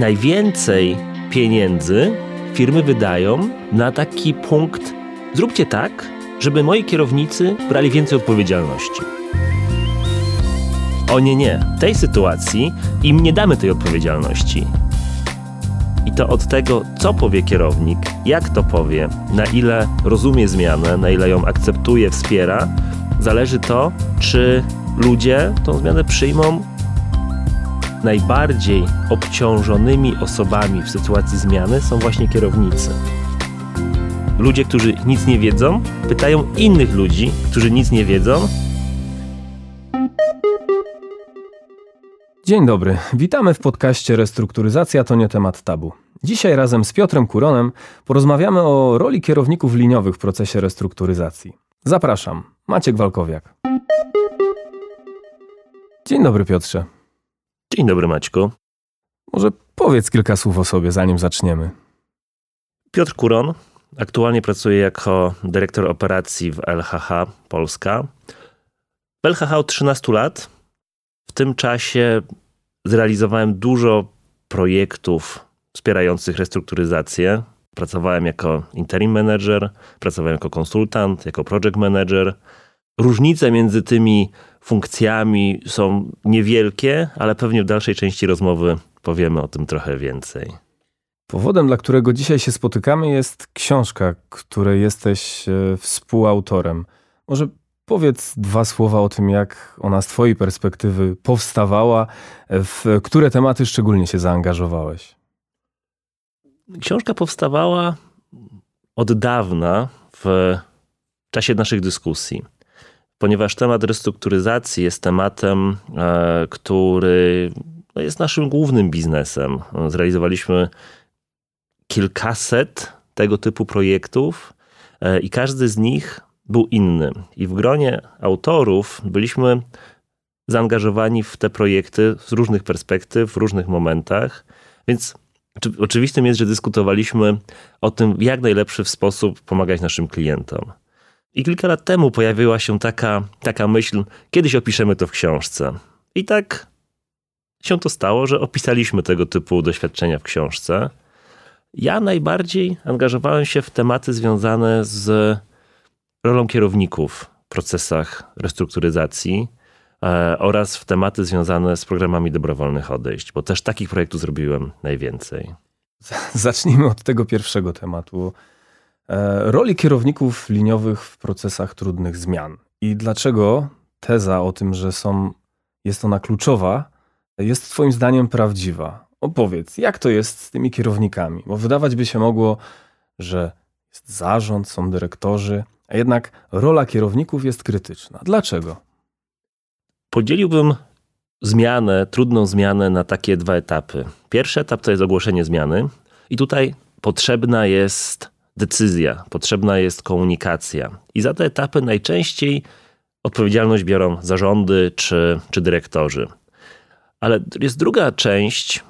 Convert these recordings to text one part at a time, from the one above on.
najwięcej pieniędzy firmy wydają na taki punkt: zróbcie tak, żeby moi kierownicy brali więcej odpowiedzialności. O nie, nie. W tej sytuacji im nie damy tej odpowiedzialności. I to od tego, co powie kierownik, jak to powie, na ile rozumie zmianę, na ile ją akceptuje, wspiera, zależy to, czy ludzie tą zmianę przyjmą. Najbardziej obciążonymi osobami w sytuacji zmiany są właśnie kierownicy. Ludzie, którzy nic nie wiedzą, pytają innych ludzi, którzy nic nie wiedzą, Dzień dobry, witamy w podcaście Restrukturyzacja to nie temat tabu. Dzisiaj razem z Piotrem Kuronem porozmawiamy o roli kierowników liniowych w procesie restrukturyzacji. Zapraszam, Maciek Walkowiak. Dzień dobry Piotrze. Dzień dobry Maćku. Może powiedz kilka słów o sobie, zanim zaczniemy. Piotr Kuron. Aktualnie pracuję jako dyrektor operacji w LHH Polska. W LHH od 13 lat. W tym czasie zrealizowałem dużo projektów wspierających restrukturyzację. Pracowałem jako interim manager, pracowałem jako konsultant, jako project manager. Różnice między tymi funkcjami są niewielkie, ale pewnie w dalszej części rozmowy powiemy o tym trochę więcej. Powodem, dla którego dzisiaj się spotykamy, jest książka, której jesteś e, współautorem. Może Powiedz dwa słowa o tym, jak ona z Twojej perspektywy powstawała, w które tematy szczególnie się zaangażowałeś. Książka powstawała od dawna w czasie naszych dyskusji, ponieważ temat restrukturyzacji jest tematem, e, który no, jest naszym głównym biznesem. Zrealizowaliśmy kilkaset tego typu projektów e, i każdy z nich był inny. I w gronie autorów byliśmy zaangażowani w te projekty z różnych perspektyw, w różnych momentach. Więc oczywistym jest, że dyskutowaliśmy o tym, jak najlepszy sposób pomagać naszym klientom. I kilka lat temu pojawiła się taka, taka myśl, kiedyś opiszemy to w książce. I tak się to stało, że opisaliśmy tego typu doświadczenia w książce. Ja najbardziej angażowałem się w tematy związane z rolą kierowników w procesach restrukturyzacji e, oraz w tematy związane z programami dobrowolnych odejść, bo też takich projektów zrobiłem najwięcej. Zacznijmy od tego pierwszego tematu. E, roli kierowników liniowych w procesach trudnych zmian. I dlaczego teza o tym, że są, jest ona kluczowa, jest Twoim zdaniem prawdziwa? Opowiedz, jak to jest z tymi kierownikami? Bo wydawać by się mogło, że jest zarząd, są dyrektorzy, a jednak rola kierowników jest krytyczna. Dlaczego? Podzieliłbym zmianę, trudną zmianę na takie dwa etapy. Pierwszy etap to jest ogłoszenie zmiany, i tutaj potrzebna jest decyzja, potrzebna jest komunikacja. I za te etapy najczęściej odpowiedzialność biorą zarządy czy, czy dyrektorzy. Ale jest druga część,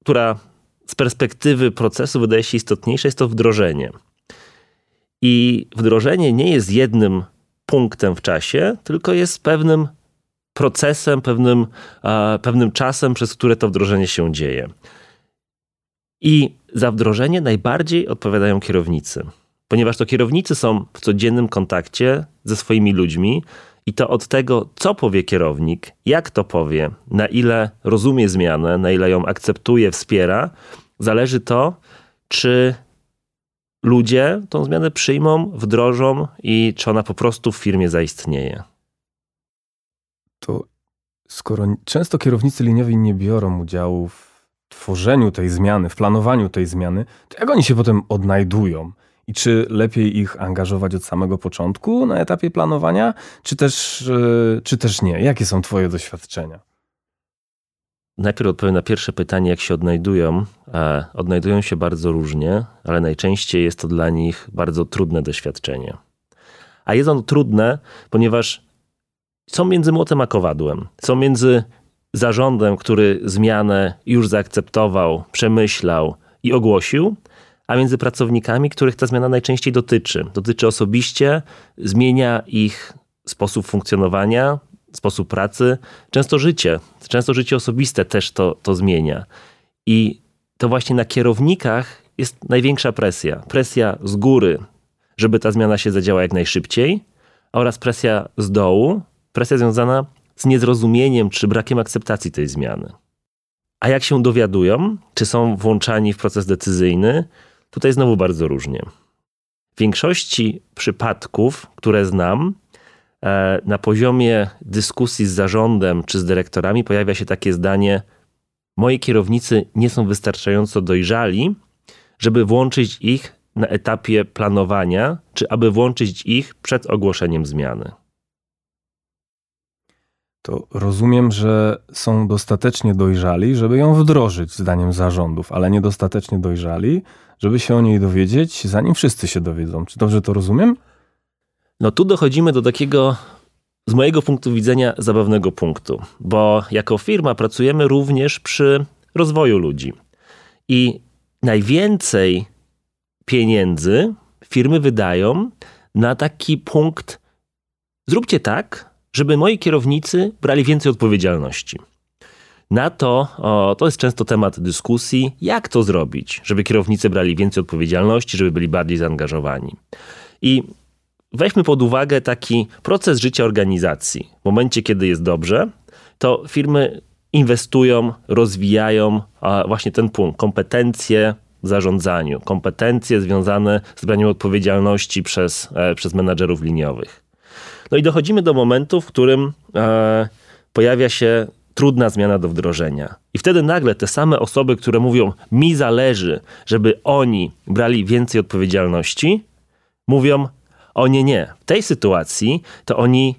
która z perspektywy procesu wydaje się istotniejsza, jest to wdrożenie. I wdrożenie nie jest jednym punktem w czasie, tylko jest pewnym procesem, pewnym, pewnym czasem, przez które to wdrożenie się dzieje. I za wdrożenie najbardziej odpowiadają kierownicy, ponieważ to kierownicy są w codziennym kontakcie ze swoimi ludźmi i to od tego, co powie kierownik, jak to powie, na ile rozumie zmianę, na ile ją akceptuje, wspiera, zależy to, czy ludzie tą zmianę przyjmą, wdrożą i czy ona po prostu w firmie zaistnieje. To skoro często kierownicy liniowi nie biorą udziału w tworzeniu tej zmiany, w planowaniu tej zmiany, to jak oni się potem odnajdują? I czy lepiej ich angażować od samego początku na etapie planowania, czy też, e, czy też nie? Jakie są Twoje doświadczenia? Najpierw odpowiem na pierwsze pytanie, jak się odnajdują. E, odnajdują się bardzo różnie, ale najczęściej jest to dla nich bardzo trudne doświadczenie. A jest ono trudne, ponieważ są między młotem a kowadłem. Są między zarządem, który zmianę już zaakceptował, przemyślał i ogłosił, a między pracownikami, których ta zmiana najczęściej dotyczy. Dotyczy osobiście, zmienia ich sposób funkcjonowania, sposób pracy, często życie, często życie osobiste też to, to zmienia. I to właśnie na kierownikach jest największa presja. Presja z góry, żeby ta zmiana się zadziała jak najszybciej, oraz presja z dołu, presja związana z niezrozumieniem czy brakiem akceptacji tej zmiany. A jak się dowiadują, czy są włączani w proces decyzyjny, tutaj znowu bardzo różnie. W większości przypadków, które znam, e, na poziomie dyskusji z zarządem czy z dyrektorami pojawia się takie zdanie: Moi kierownicy nie są wystarczająco dojrzali, żeby włączyć ich na etapie planowania, czy aby włączyć ich przed ogłoszeniem zmiany. To rozumiem, że są dostatecznie dojrzali, żeby ją wdrożyć, zdaniem zarządów, ale niedostatecznie dojrzali, żeby się o niej dowiedzieć, zanim wszyscy się dowiedzą. Czy dobrze to rozumiem? No tu dochodzimy do takiego, z mojego punktu widzenia, zabawnego punktu, bo jako firma pracujemy również przy rozwoju ludzi. I najwięcej pieniędzy firmy wydają na taki punkt: zróbcie tak, żeby moi kierownicy brali więcej odpowiedzialności. Na to, o, to jest często temat dyskusji, jak to zrobić, żeby kierownicy brali więcej odpowiedzialności, żeby byli bardziej zaangażowani. I weźmy pod uwagę taki proces życia organizacji. W momencie, kiedy jest dobrze, to firmy inwestują, rozwijają właśnie ten punkt, kompetencje w zarządzaniu, kompetencje związane z braniem odpowiedzialności przez, e, przez menadżerów liniowych. No i dochodzimy do momentu, w którym e, pojawia się trudna zmiana do wdrożenia. I wtedy nagle te same osoby, które mówią, mi zależy, żeby oni brali więcej odpowiedzialności, mówią, o nie, nie. W tej sytuacji to oni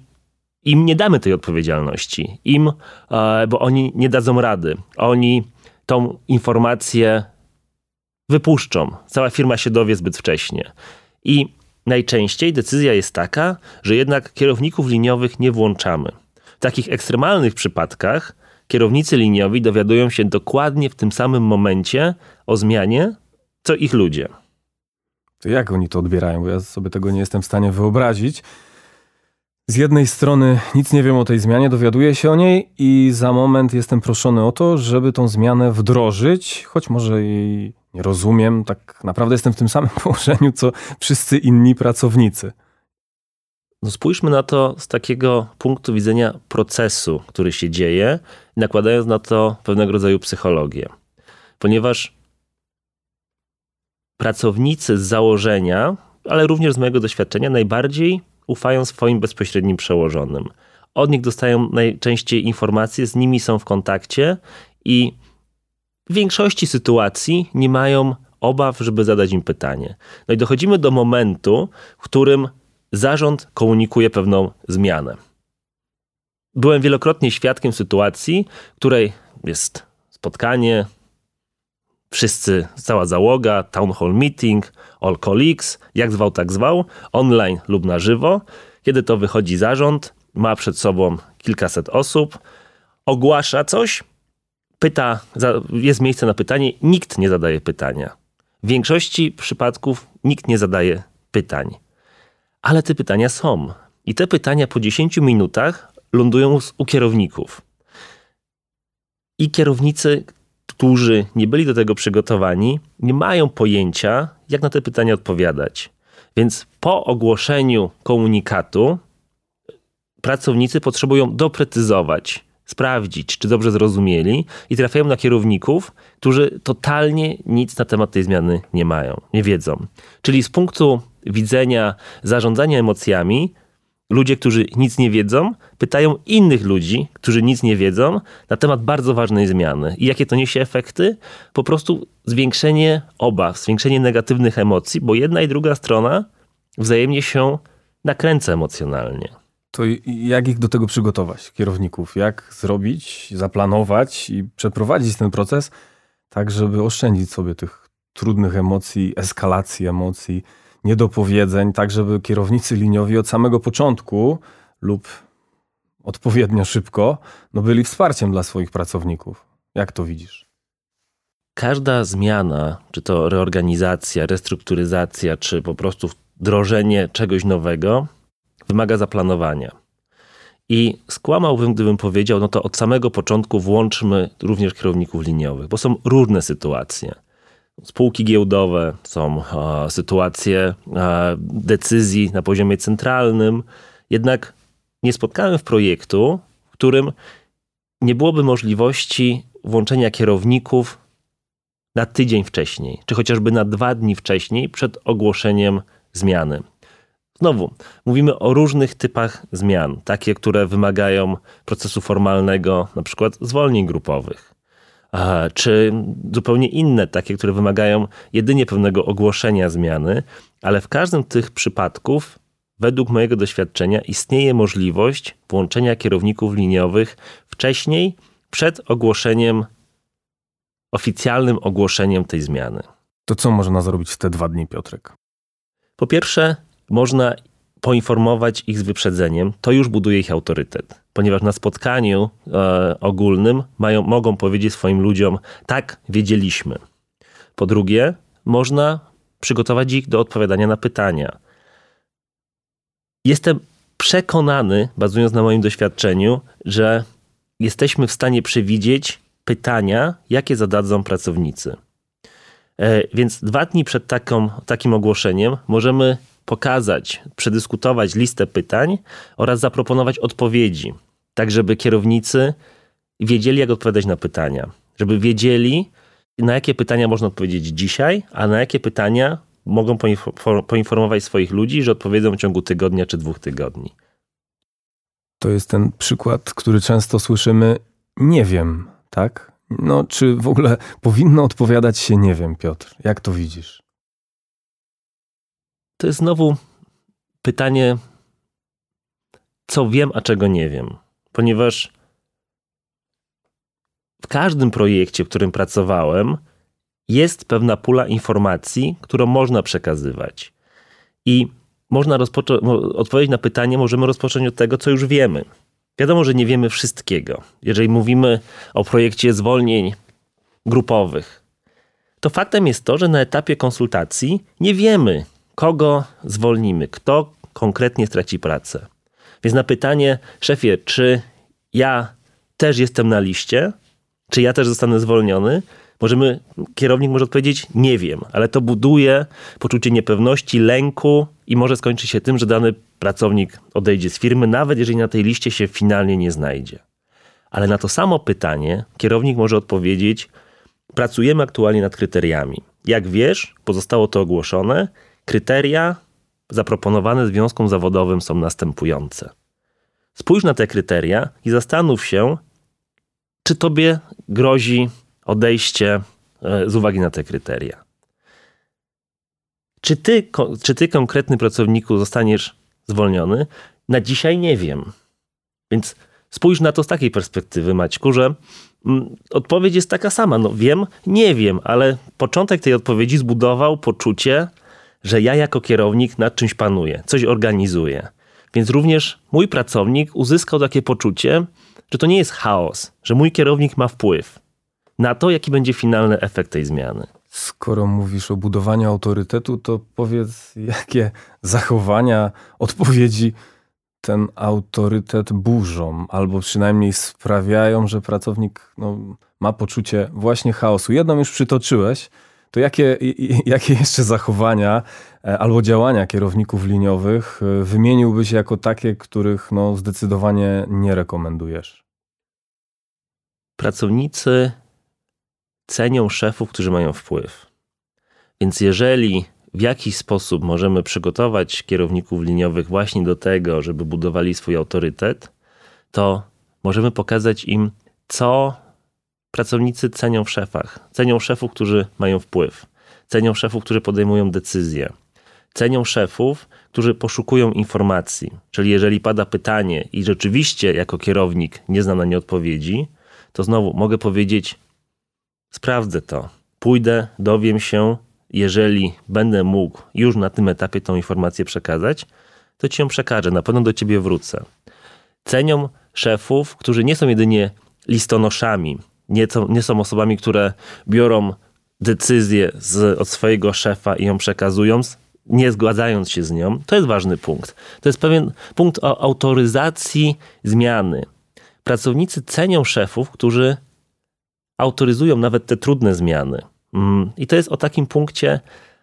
im nie damy tej odpowiedzialności. Im, e, bo oni nie dadzą rady. Oni tą informację wypuszczą. Cała firma się dowie zbyt wcześnie. I najczęściej decyzja jest taka, że jednak kierowników liniowych nie włączamy. W takich ekstremalnych przypadkach kierownicy liniowi dowiadują się dokładnie w tym samym momencie o zmianie, co ich ludzie. To jak oni to odbierają? Bo ja sobie tego nie jestem w stanie wyobrazić. Z jednej strony nic nie wiem o tej zmianie, dowiaduję się o niej i za moment jestem proszony o to, żeby tą zmianę wdrożyć, choć może jej nie rozumiem. Tak naprawdę jestem w tym samym położeniu, co wszyscy inni pracownicy. No spójrzmy na to z takiego punktu widzenia procesu, który się dzieje, nakładając na to pewnego rodzaju psychologię. Ponieważ pracownicy z założenia, ale również z mojego doświadczenia, najbardziej ufają swoim bezpośrednim przełożonym. Od nich dostają najczęściej informacje, z nimi są w kontakcie i w większości sytuacji nie mają obaw, żeby zadać im pytanie. No i dochodzimy do momentu, w którym zarząd komunikuje pewną zmianę. Byłem wielokrotnie świadkiem sytuacji, w której jest spotkanie, wszyscy, cała załoga, town hall meeting, colleagues, jak zwał, tak zwał, online lub na żywo. Kiedy to wychodzi zarząd, ma przed sobą kilkaset osób, ogłasza coś, pyta, jest miejsce na pytanie, nikt nie zadaje pytania. W większości przypadków nikt nie zadaje pytań. Ale te pytania są. I te pytania po 10 minutach lądują u kierowników. I kierownicy, którzy nie byli do tego przygotowani, nie mają pojęcia, jak na te pytania odpowiadać. Więc po ogłoszeniu komunikatu pracownicy potrzebują doprecyzować, sprawdzić, czy dobrze zrozumieli i trafiają na kierowników, którzy totalnie nic na temat tej zmiany nie mają, nie wiedzą. Czyli z punktu widzenia zarządzania emocjami, ludzie, którzy nic nie wiedzą, pytają innych ludzi, którzy nic nie wiedzą na temat bardzo ważnej zmiany. I jakie to niesie efekty? Po prostu zwiększenie obaw, zwiększenie negatywnych emocji, bo jedna i druga strona wzajemnie się nakręca emocjonalnie. To jak ich do tego przygotować, kierowników? Jak zrobić, zaplanować i przeprowadzić ten proces tak, żeby oszczędzić sobie tych trudnych emocji, eskalacji emocji, niedopowiedzeń, tak żeby kierownicy liniowi od samego początku lub odpowiednio szybko no byli wsparciem dla swoich pracowników. Jak to widzisz? Każda zmiana, czy to reorganizacja, restrukturyzacja, czy po prostu wdrożenie czegoś nowego, wymaga zaplanowania. I skłamałbym, gdybym powiedział, no to od samego początku włączmy również kierowników liniowych, bo są różne sytuacje. Spółki giełdowe, są e, sytuacje e, decyzji na poziomie centralnym. Jednak nie spotkałem w projektu, w którym nie byłoby możliwości włączenia kierowników na tydzień wcześniej, czy chociażby na dwa dni wcześniej przed ogłoszeniem zmiany. Znowu, mówimy o różnych typach zmian, takie, które wymagają procesu formalnego, na przykład zwolnień grupowych, czy zupełnie inne, takie, które wymagają jedynie pewnego ogłoszenia zmiany, ale w każdym z tych przypadków, według mojego doświadczenia, istnieje możliwość włączenia kierowników liniowych wcześniej, przed ogłoszeniem, oficjalnym ogłoszeniem tej zmiany. To co można zrobić w te dwa dni, Piotrek? Po pierwsze, można poinformować ich z wyprzedzeniem, to już buduje ich autorytet. Ponieważ na spotkaniu e, ogólnym mają, mogą powiedzieć swoim ludziom, tak, wiedzieliśmy. Po drugie, można przygotować ich do odpowiadania na pytania. Jestem przekonany, bazując na moim doświadczeniu, że jesteśmy w stanie przewidzieć pytania, jakie zadadzą pracownicy. E, więc dwa dni przed taką, takim ogłoszeniem możemy pokazać, przedyskutować listę pytań oraz zaproponować odpowiedzi, tak żeby kierownicy wiedzieli, jak odpowiadać na pytania. Żeby wiedzieli, na jakie pytania można odpowiedzieć dzisiaj, a na jakie pytania mogą poinformować swoich ludzi, że odpowiedzą w ciągu tygodnia czy dwóch tygodni. To jest ten przykład, który często słyszymy, nie wiem, tak? No, czy w ogóle powinno odpowiadać się nie wiem, Piotr? Jak to widzisz? To jest znowu pytanie, co wiem, a czego nie wiem. Ponieważ w każdym projekcie, w którym pracowałem, jest pewna pula informacji, którą można przekazywać. I można odpowiedzieć na pytanie, możemy rozpocząć od tego, co już wiemy. Wiadomo, że nie wiemy wszystkiego. Jeżeli mówimy o projekcie zwolnień grupowych, to faktem jest to, że na etapie konsultacji nie wiemy, kogo zwolnimy, kto konkretnie straci pracę. Więc na pytanie, szefie, czy ja też jestem na liście, czy ja też zostanę zwolniony, możemy, kierownik może odpowiedzieć, nie wiem, ale to buduje poczucie niepewności, lęku i może skończyć się tym, że dany pracownik odejdzie z firmy, nawet jeżeli na tej liście się finalnie nie znajdzie. Ale na to samo pytanie kierownik może odpowiedzieć: Pracujemy aktualnie nad kryteriami. Jak wiesz, pozostało to ogłoszone, kryteria zaproponowane związkom zawodowym są następujące. Spójrz na te kryteria i zastanów się, czy tobie grozi odejście e, z uwagi na te kryteria. Czy ty, czy ty konkretny pracowniku zostaniesz zwolniony? Na dzisiaj nie wiem. Więc spójrz na to z takiej perspektywy, Maćku, że mm, odpowiedź jest taka sama. No wiem, nie wiem, ale początek tej odpowiedzi zbudował poczucie, że ja jako kierownik nad czymś panuję, coś organizuję. Więc również mój pracownik uzyskał takie poczucie, że to nie jest chaos, że mój kierownik ma wpływ na to, jaki będzie finalny efekt tej zmiany. Skoro mówisz o budowaniu autorytetu, to powiedz, jakie zachowania, odpowiedzi ten autorytet burzą, albo przynajmniej sprawiają, że pracownik no, ma poczucie właśnie chaosu. Jedną już przytoczyłeś, to jakie, jakie jeszcze zachowania e, albo działania kierowników liniowych e, wymieniłbyś jako takie, których no, zdecydowanie nie rekomendujesz? Pracownicy cenią szefów, którzy mają wpływ. Więc jeżeli w jakiś sposób możemy przygotować kierowników liniowych właśnie do tego, żeby budowali swój autorytet, to możemy pokazać im, co pracownicy cenią w szefach. Cenią szefów, którzy mają wpływ. Cenią szefów, którzy podejmują decyzje. Cenią szefów, którzy poszukują informacji. Czyli jeżeli pada pytanie i rzeczywiście jako kierownik nie znam na nie odpowiedzi, to znowu mogę powiedzieć: Sprawdzę to. Pójdę, dowiem się, jeżeli będę mógł już na tym etapie tą informację przekazać, to ci ją przekażę, na pewno do ciebie wrócę. Cenią szefów, którzy nie są jedynie listonoszami, nie, to, nie są osobami, które biorą decyzję z, od swojego szefa i ją przekazują, nie zgadzając się z nią, to jest ważny punkt. To jest pewien punkt o autoryzacji zmiany. Pracownicy cenią szefów, którzy autoryzują nawet te trudne zmiany. Mm, I to jest o takim punkcie,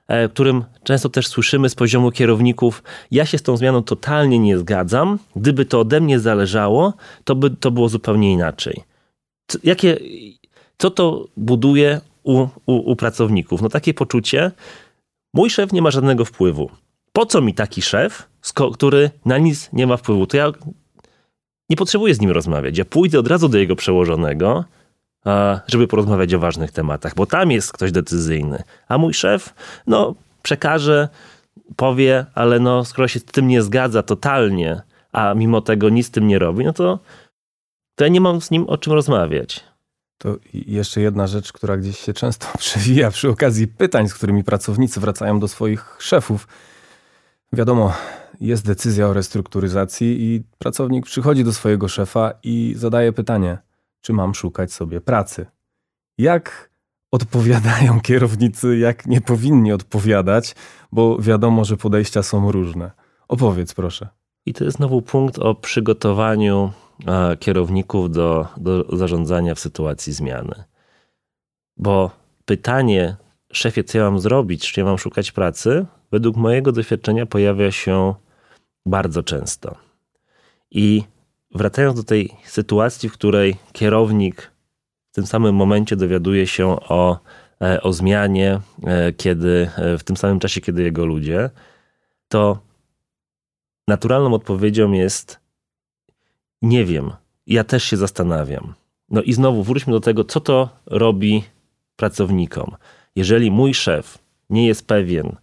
e, którym często też słyszymy z poziomu kierowników, ja się z tą zmianą totalnie nie zgadzam, gdyby to ode mnie zależało, to by to było zupełnie inaczej. Jakie, co to buduje u, u, u pracowników? No takie poczucie, mój szef nie ma żadnego wpływu. Po co mi taki szef, który na nic nie ma wpływu? To ja nie potrzebuję z nim rozmawiać. Ja pójdę od razu do jego przełożonego, żeby porozmawiać o ważnych tematach, bo tam jest ktoś decyzyjny. A mój szef, no, przekaże, powie, ale no, skoro się z tym nie zgadza totalnie, a mimo tego nic z tym nie robi, no to, to ja nie mam z nim o czym rozmawiać. To jeszcze jedna rzecz, która gdzieś się często przewija przy okazji pytań, z którymi pracownicy wracają do swoich szefów. Wiadomo, jest decyzja o restrukturyzacji i pracownik przychodzi do swojego szefa i zadaje pytanie: czy mam szukać sobie pracy? Jak odpowiadają kierownicy, jak nie powinni odpowiadać, bo wiadomo, że podejścia są różne. Opowiedz proszę. I to jest znowu punkt o przygotowaniu kierowników do, do zarządzania w sytuacji zmiany. Bo pytanie, szefie, co ja mam zrobić, czy ja mam szukać pracy, według mojego doświadczenia pojawia się bardzo często. I wracając do tej sytuacji, w której kierownik w tym samym momencie dowiaduje się o, e, o zmianie, e, kiedy e, w tym samym czasie, kiedy jego ludzie, to naturalną odpowiedzią jest nie wiem. Ja też się zastanawiam. No i znowu wróćmy do tego, co to robi pracownikom. Jeżeli mój szef nie jest pewien,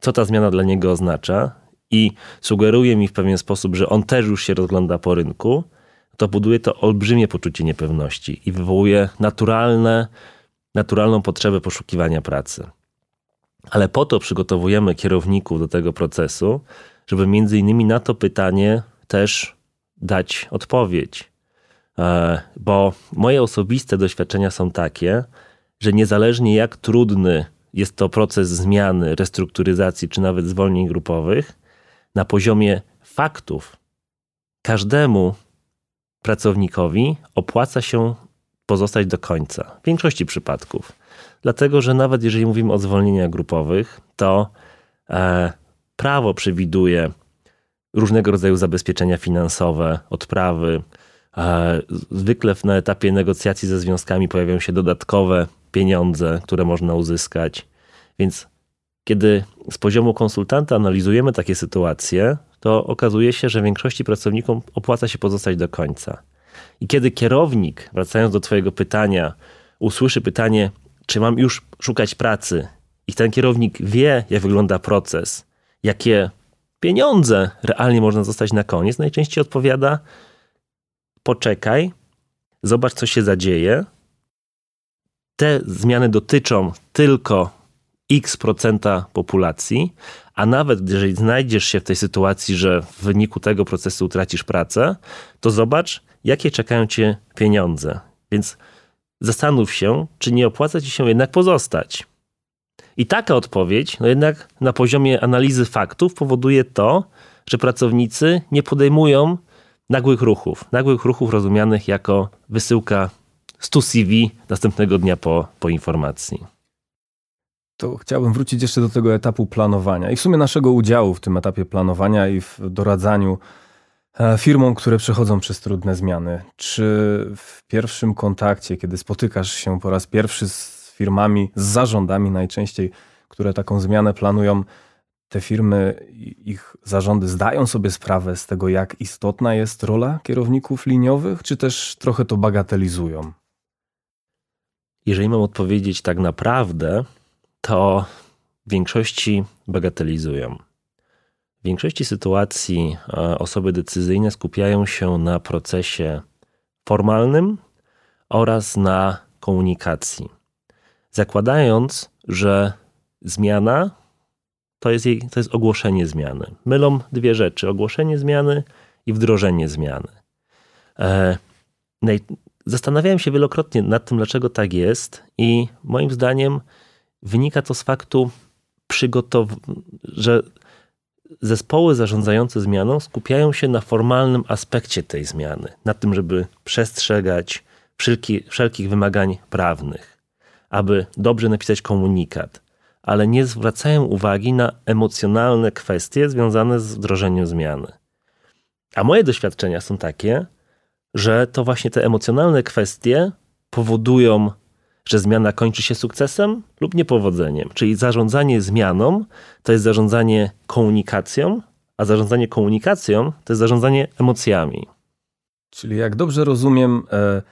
co ta zmiana dla niego oznacza i sugeruje mi w pewien sposób, że on też już się rozgląda po rynku, to buduje to olbrzymie poczucie niepewności i wywołuje naturalne, naturalną potrzebę poszukiwania pracy. Ale po to przygotowujemy kierowników do tego procesu, żeby między innymi na to pytanie też dać odpowiedź. E, bo moje osobiste doświadczenia są takie, że niezależnie jak trudny jest to proces zmiany, restrukturyzacji czy nawet zwolnień grupowych, na poziomie faktów każdemu pracownikowi opłaca się pozostać do końca. W większości przypadków. Dlatego, że nawet jeżeli mówimy o zwolnieniach grupowych, to e, prawo przewiduje różnego rodzaju zabezpieczenia finansowe, odprawy. Zwykle na etapie negocjacji ze związkami pojawiają się dodatkowe pieniądze, które można uzyskać. Więc kiedy z poziomu konsultanta analizujemy takie sytuacje, to okazuje się, że większości pracownikom opłaca się pozostać do końca. I kiedy kierownik, wracając do Twojego pytania, usłyszy pytanie, czy mam już szukać pracy, i ten kierownik wie, jak wygląda proces, jakie pieniądze realnie można zostać na koniec, najczęściej odpowiada: poczekaj, zobacz, co się zadzieje. Te zmiany dotyczą tylko x procenta populacji, a nawet jeżeli znajdziesz się w tej sytuacji, że w wyniku tego procesu utracisz pracę, to zobacz, jakie czekają cię pieniądze. Więc zastanów się, czy nie opłaca ci się jednak pozostać. I taka odpowiedź, no jednak na poziomie analizy faktów, powoduje to, że pracownicy nie podejmują nagłych ruchów. Nagłych ruchów rozumianych jako wysyłka 100 CV następnego dnia po, po informacji. To chciałbym wrócić jeszcze do tego etapu planowania i w sumie naszego udziału w tym etapie planowania i w doradzaniu e, firmom, które przechodzą przez trudne zmiany. Czy w pierwszym kontakcie, kiedy spotykasz się po raz pierwszy z firmami, z zarządami najczęściej, które taką zmianę planują. Te firmy, ich zarządy zdają sobie sprawę z tego, jak istotna jest rola kierowników liniowych, czy też trochę to bagatelizują? Jeżeli mam odpowiedzieć tak naprawdę, to w większości bagatelizują. W większości sytuacji e, osoby decyzyjne skupiają się na procesie formalnym oraz na komunikacji zakładając, że zmiana to jest, jej, to jest ogłoszenie zmiany. Mylą dwie rzeczy: ogłoszenie zmiany i wdrożenie zmiany. E, zastanawiałem się wielokrotnie nad tym, dlaczego tak jest, i moim zdaniem wynika to z faktu że zespoły zarządzające zmianą skupiają się na formalnym aspekcie tej zmiany, na tym, żeby przestrzegać wszelki, wszelkich wymagań prawnych, aby dobrze napisać komunikat, ale nie zwracają uwagi na emocjonalne kwestie związane z wdrożeniem zmiany. A moje doświadczenia są takie, że to właśnie te emocjonalne kwestie powodują, że zmiana kończy się sukcesem lub niepowodzeniem. Czyli zarządzanie zmianą to jest zarządzanie komunikacją, a zarządzanie komunikacją to jest zarządzanie emocjami. Czyli jak dobrze rozumiem, e,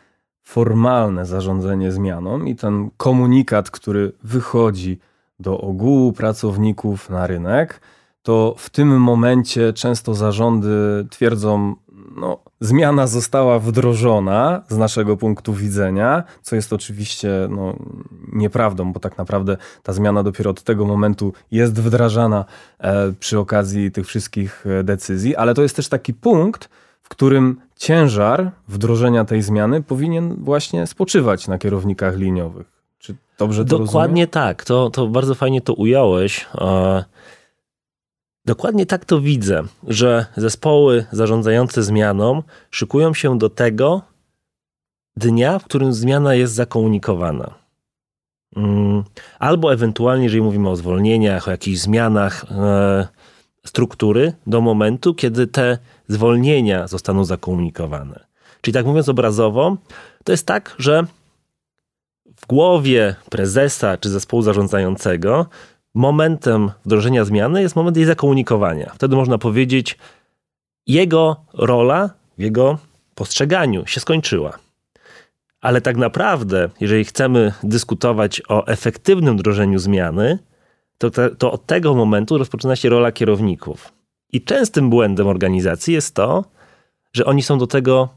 formalne zarządzanie zmianą i ten komunikat, który wychodzi do ogółu pracowników na rynek, to w tym momencie często zarządy twierdzą, no, zmiana została wdrożona z naszego punktu widzenia, co jest oczywiście no, nieprawdą, bo tak naprawdę ta zmiana dopiero od tego momentu jest wdrażana e, przy okazji tych wszystkich e, decyzji, ale to jest też taki punkt, w którym ciężar wdrożenia tej zmiany powinien właśnie spoczywać na kierownikach liniowych. Czy dobrze to Dokładnie rozumiem? tak. To, to bardzo fajnie to ująłeś. E, dokładnie tak to widzę, że zespoły zarządzające zmianą szykują się do tego dnia, w którym zmiana jest zakomunikowana. Mm, albo ewentualnie, jeżeli mówimy o zwolnieniach, o jakichś zmianach e, struktury, do momentu, kiedy te zwolnienia zostaną zakomunikowane. Czyli tak mówiąc obrazowo, to jest tak, że w głowie prezesa czy zespołu zarządzającego momentem wdrożenia zmiany jest moment jej zakomunikowania. Wtedy można powiedzieć, jego rola w jego postrzeganiu się skończyła. Ale tak naprawdę, jeżeli chcemy dyskutować o efektywnym wdrożeniu zmiany, to, te, to od tego momentu rozpoczyna się rola kierowników. I częstym błędem organizacji jest to, że oni są do tego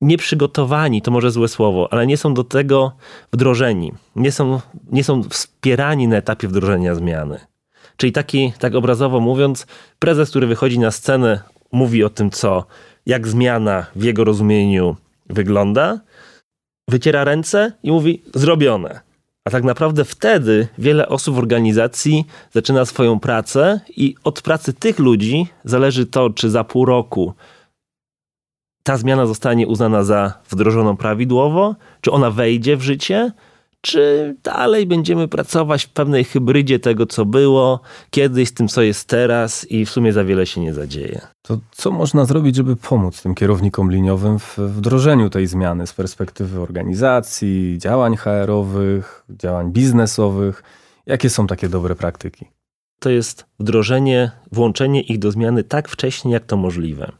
nieprzygotowani, to może złe słowo, ale nie są do tego wdrożeni. Nie są, nie są wspierani na etapie wdrożenia zmiany. Czyli taki, tak obrazowo mówiąc, prezes, który wychodzi na scenę, mówi o tym, co, jak zmiana w jego rozumieniu wygląda, wyciera ręce i mówi zrobione. A tak naprawdę wtedy wiele osób w organizacji zaczyna swoją pracę i od pracy tych ludzi zależy to, czy za pół roku ta zmiana zostanie uznana za wdrożoną prawidłowo, czy ona wejdzie w życie, czy dalej będziemy pracować w pewnej hybrydzie tego, co było kiedyś, z tym, co jest teraz i w sumie za wiele się nie zadzieje. To co można zrobić, żeby pomóc tym kierownikom liniowym w wdrożeniu tej zmiany z perspektywy organizacji, działań HR-owych, działań biznesowych? Jakie są takie dobre praktyki? To jest wdrożenie, włączenie ich do zmiany tak wcześnie, jak to możliwe.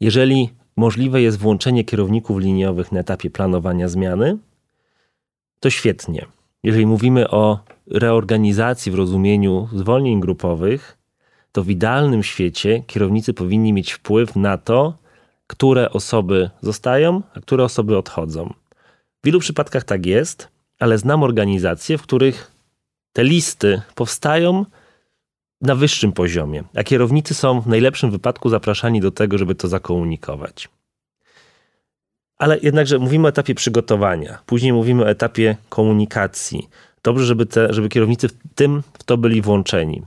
Jeżeli możliwe jest włączenie kierowników liniowych na etapie planowania zmiany, to świetnie. Jeżeli mówimy o reorganizacji w rozumieniu zwolnień grupowych, to w idealnym świecie kierownicy powinni mieć wpływ na to, które osoby zostają, a które osoby odchodzą. W wielu przypadkach tak jest, ale znam organizacje, w których te listy powstają na wyższym poziomie, a kierownicy są w najlepszym wypadku zapraszani do tego, żeby to zakomunikować. Ale jednakże mówimy o etapie przygotowania, później mówimy o etapie komunikacji. Dobrze, żeby, te, żeby kierownicy w tym w to byli włączeni.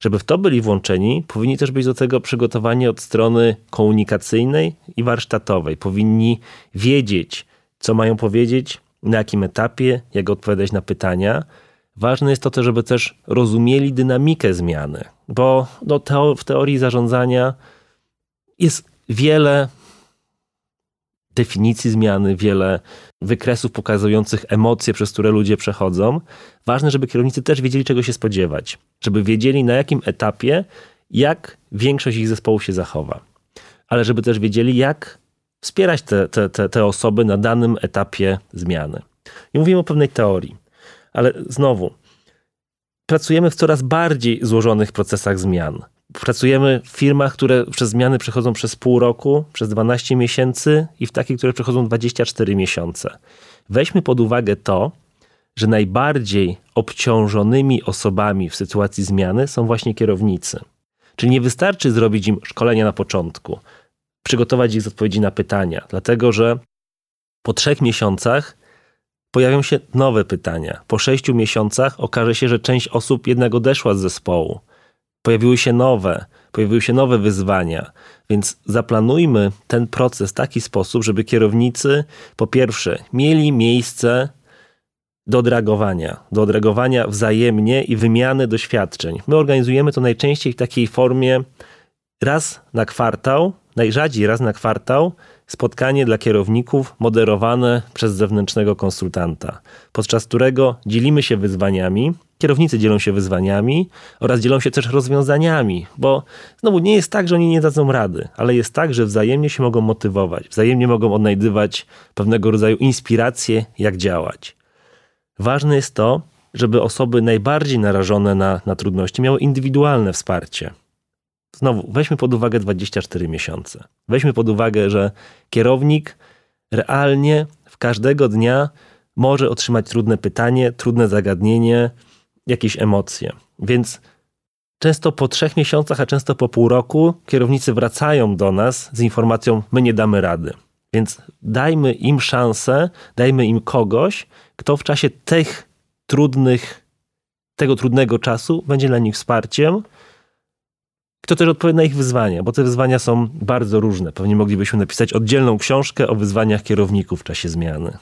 Żeby w to byli włączeni, powinni też być do tego przygotowani od strony komunikacyjnej i warsztatowej. Powinni wiedzieć, co mają powiedzieć, na jakim etapie, jak odpowiadać na pytania. Ważne jest to też, żeby też rozumieli dynamikę zmiany, bo no, teo w teorii zarządzania jest wiele definicji zmiany, wiele wykresów pokazujących emocje, przez które ludzie przechodzą. Ważne, żeby kierownicy też wiedzieli, czego się spodziewać, żeby wiedzieli, na jakim etapie, jak większość ich zespołu się zachowa, ale żeby też wiedzieli, jak wspierać te, te, te, te osoby na danym etapie zmiany. I mówimy o pewnej teorii, ale znowu, pracujemy w coraz bardziej złożonych procesach zmian pracujemy w firmach, które przez zmiany przechodzą przez pół roku, przez 12 miesięcy i w takich, które przechodzą 24 miesiące. Weźmy pod uwagę to, że najbardziej obciążonymi osobami w sytuacji zmiany są właśnie kierownicy. Czyli nie wystarczy zrobić im szkolenia na początku, przygotować ich z odpowiedzi na pytania, dlatego że po trzech miesiącach pojawią się nowe pytania. Po sześciu miesiącach okaże się, że część osób jednak odeszła z zespołu. Pojawiły się nowe, pojawiły się nowe wyzwania. Więc zaplanujmy ten proces w taki sposób, żeby kierownicy po pierwsze mieli miejsce do odreagowania, do odreagowania wzajemnie i wymiany doświadczeń. My organizujemy to najczęściej w takiej formie raz na kwartał, najrzadziej raz na kwartał, spotkanie dla kierowników moderowane przez zewnętrznego konsultanta, podczas którego dzielimy się wyzwaniami, kierownicy dzielą się wyzwaniami oraz dzielą się też rozwiązaniami, bo znowu nie jest tak, że oni nie dadzą rady, ale jest tak, że wzajemnie się mogą motywować, wzajemnie mogą odnajdywać pewnego rodzaju inspiracje, jak działać. Ważne jest to, żeby osoby najbardziej narażone na, na trudności miały indywidualne wsparcie. Znowu, weźmy pod uwagę 24 miesiące. Weźmy pod uwagę, że kierownik realnie w każdego dnia może otrzymać trudne pytanie, trudne zagadnienie, jakieś emocje. Więc często po trzech miesiącach, a często po pół roku kierownicy wracają do nas z informacją: My nie damy rady. Więc dajmy im szansę, dajmy im kogoś, kto w czasie tych trudnych, tego trudnego czasu będzie dla nich wsparciem, kto też odpowie na ich wyzwania, bo te wyzwania są bardzo różne. Pewnie moglibyśmy napisać oddzielną książkę o wyzwaniach kierowników w czasie zmiany.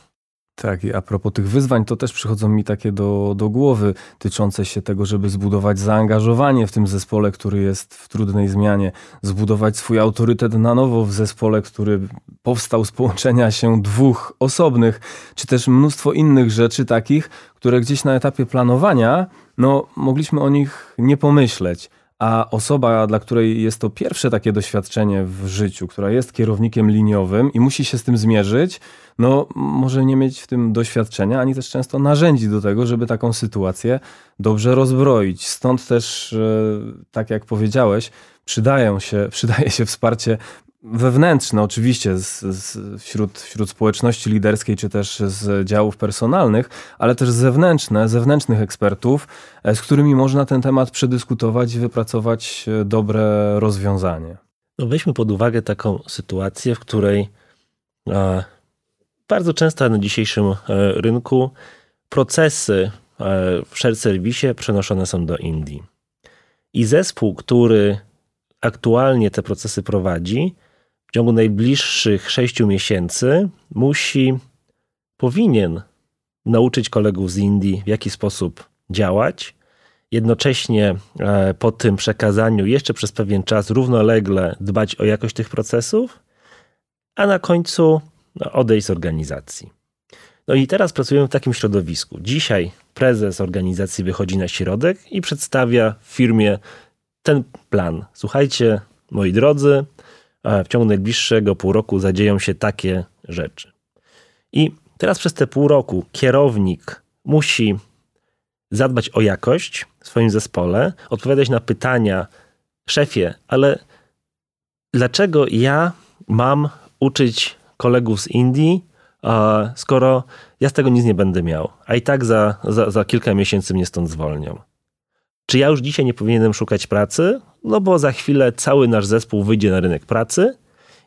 Tak, i a propos tych wyzwań, to też przychodzą mi takie do, do głowy, tyczące się tego, żeby zbudować zaangażowanie w tym zespole, który jest w trudnej zmianie, zbudować swój autorytet na nowo w zespole, który powstał z połączenia się dwóch osobnych, czy też mnóstwo innych rzeczy takich, które gdzieś na etapie planowania, no, mogliśmy o nich nie pomyśleć a osoba, dla której jest to pierwsze takie doświadczenie w życiu, która jest kierownikiem liniowym i musi się z tym zmierzyć, no może nie mieć w tym doświadczenia, ani też często narzędzi do tego, żeby taką sytuację dobrze rozbroić. Stąd też, tak jak powiedziałeś, przydają się, przydaje się wsparcie wewnętrzne, oczywiście z, z, wśród, wśród społeczności liderskiej, czy też z działów personalnych, ale też zewnętrzne, zewnętrznych ekspertów, e, z którymi można ten temat przedyskutować i wypracować e, dobre rozwiązanie. No weźmy pod uwagę taką sytuację, w której e, bardzo często na dzisiejszym e, rynku procesy e, w shared serwisie przenoszone są do Indii. I zespół, który aktualnie te procesy prowadzi, w ciągu najbliższych sześciu miesięcy musi, powinien nauczyć kolegów z Indii, w jaki sposób działać. Jednocześnie e, po tym przekazaniu jeszcze przez pewien czas równolegle dbać o jakość tych procesów, a na końcu no, odejść z organizacji. No i teraz pracujemy w takim środowisku. Dzisiaj prezes organizacji wychodzi na środek i przedstawia firmie ten plan. Słuchajcie, moi drodzy, w ciągu najbliższego pół roku zadzieją się takie rzeczy. I teraz przez te pół roku kierownik musi zadbać o jakość w swoim zespole, odpowiadać na pytania, szefie, ale dlaczego ja mam uczyć kolegów z Indii, skoro ja z tego nic nie będę miał, a i tak za, za, za kilka miesięcy mnie stąd zwolnią? Czy ja już dzisiaj nie powinienem szukać pracy? No bo za chwilę cały nasz zespół wyjdzie na rynek pracy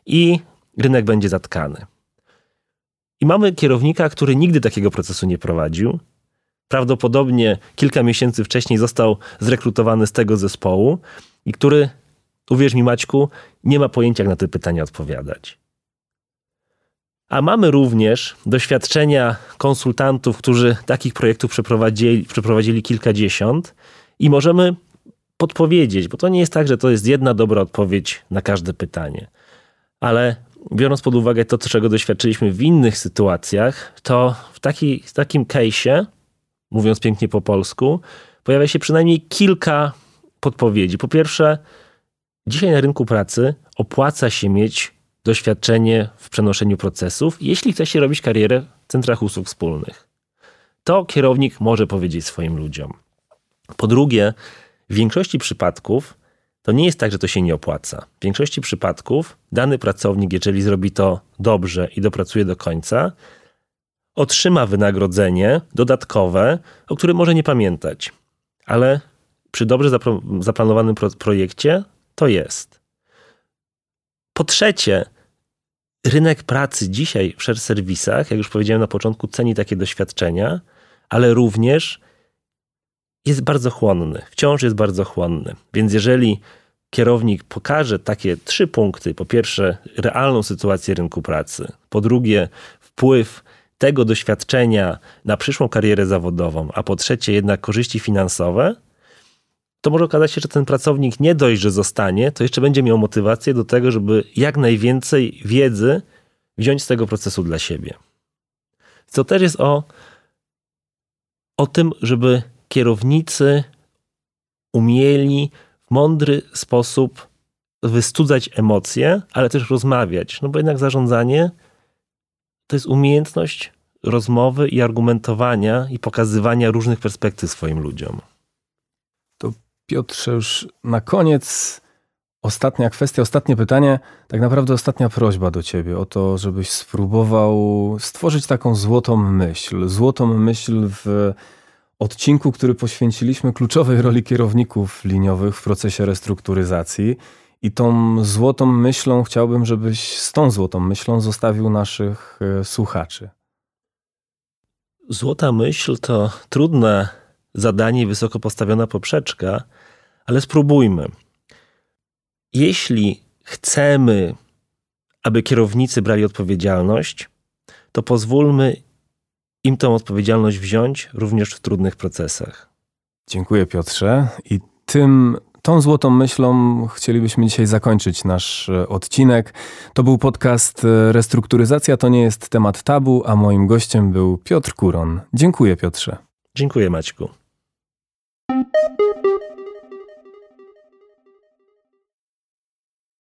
i rynek będzie zatkany. I mamy kierownika, który nigdy takiego procesu nie prowadził. Prawdopodobnie kilka miesięcy wcześniej został zrekrutowany z tego zespołu i który, uwierz mi Maćku, nie ma pojęcia, jak na te pytania odpowiadać. A mamy również doświadczenia konsultantów, którzy takich projektów przeprowadzili, przeprowadzili kilkadziesiąt i możemy podpowiedzieć, bo to nie jest tak, że to jest jedna dobra odpowiedź na każde pytanie. Ale biorąc pod uwagę to, czego doświadczyliśmy w innych sytuacjach, to w, taki, w takim case'ie, mówiąc pięknie po polsku, pojawia się przynajmniej kilka podpowiedzi. Po pierwsze, dzisiaj na rynku pracy opłaca się mieć doświadczenie w przenoszeniu procesów, jeśli chce się robić karierę w centrach usług wspólnych. To kierownik może powiedzieć swoim ludziom. Po drugie, w większości przypadków to nie jest tak, że to się nie opłaca. W większości przypadków dany pracownik, jeżeli zrobi to dobrze i dopracuje do końca, otrzyma wynagrodzenie dodatkowe, o którym może nie pamiętać. Ale przy dobrze zaplanowanym projekcie to jest. Po trzecie, rynek pracy dzisiaj w share serwisach, jak już powiedziałem na początku, ceni takie doświadczenia, ale również jest bardzo chłonny. Wciąż jest bardzo chłonny. Więc jeżeli kierownik pokaże takie trzy punkty, po pierwsze realną sytuację rynku pracy, po drugie wpływ tego doświadczenia na przyszłą karierę zawodową, a po trzecie jednak korzyści finansowe, to może okazać się, że ten pracownik nie dość, że zostanie, to jeszcze będzie miał motywację do tego, żeby jak najwięcej wiedzy wziąć z tego procesu dla siebie. To też jest o, o tym, żeby kierownicy umieli w mądry sposób wystudzać emocje, ale też rozmawiać. No bo jednak zarządzanie to jest umiejętność rozmowy i argumentowania i pokazywania różnych perspektyw swoim ludziom. To Piotrze, już na koniec ostatnia kwestia, ostatnie pytanie, tak naprawdę ostatnia prośba do ciebie o to, żebyś spróbował stworzyć taką złotą myśl. Złotą myśl w odcinku, który poświęciliśmy kluczowej roli kierowników liniowych w procesie restrukturyzacji. I tą złotą myślą chciałbym, żebyś z tą złotą myślą zostawił naszych e, słuchaczy. Złota myśl to trudne zadanie i wysoko postawiona poprzeczka, ale spróbujmy. Jeśli chcemy, aby kierownicy brali odpowiedzialność, to pozwólmy im tą odpowiedzialność wziąć również w trudnych procesach. Dziękuję Piotrze i tym Tą złotą myślą chcielibyśmy dzisiaj zakończyć nasz e, odcinek. To był podcast e, Restrukturyzacja to nie jest temat tabu, a moim gościem był Piotr Kuron. Dziękuję Piotrze. Dziękuję Maćku.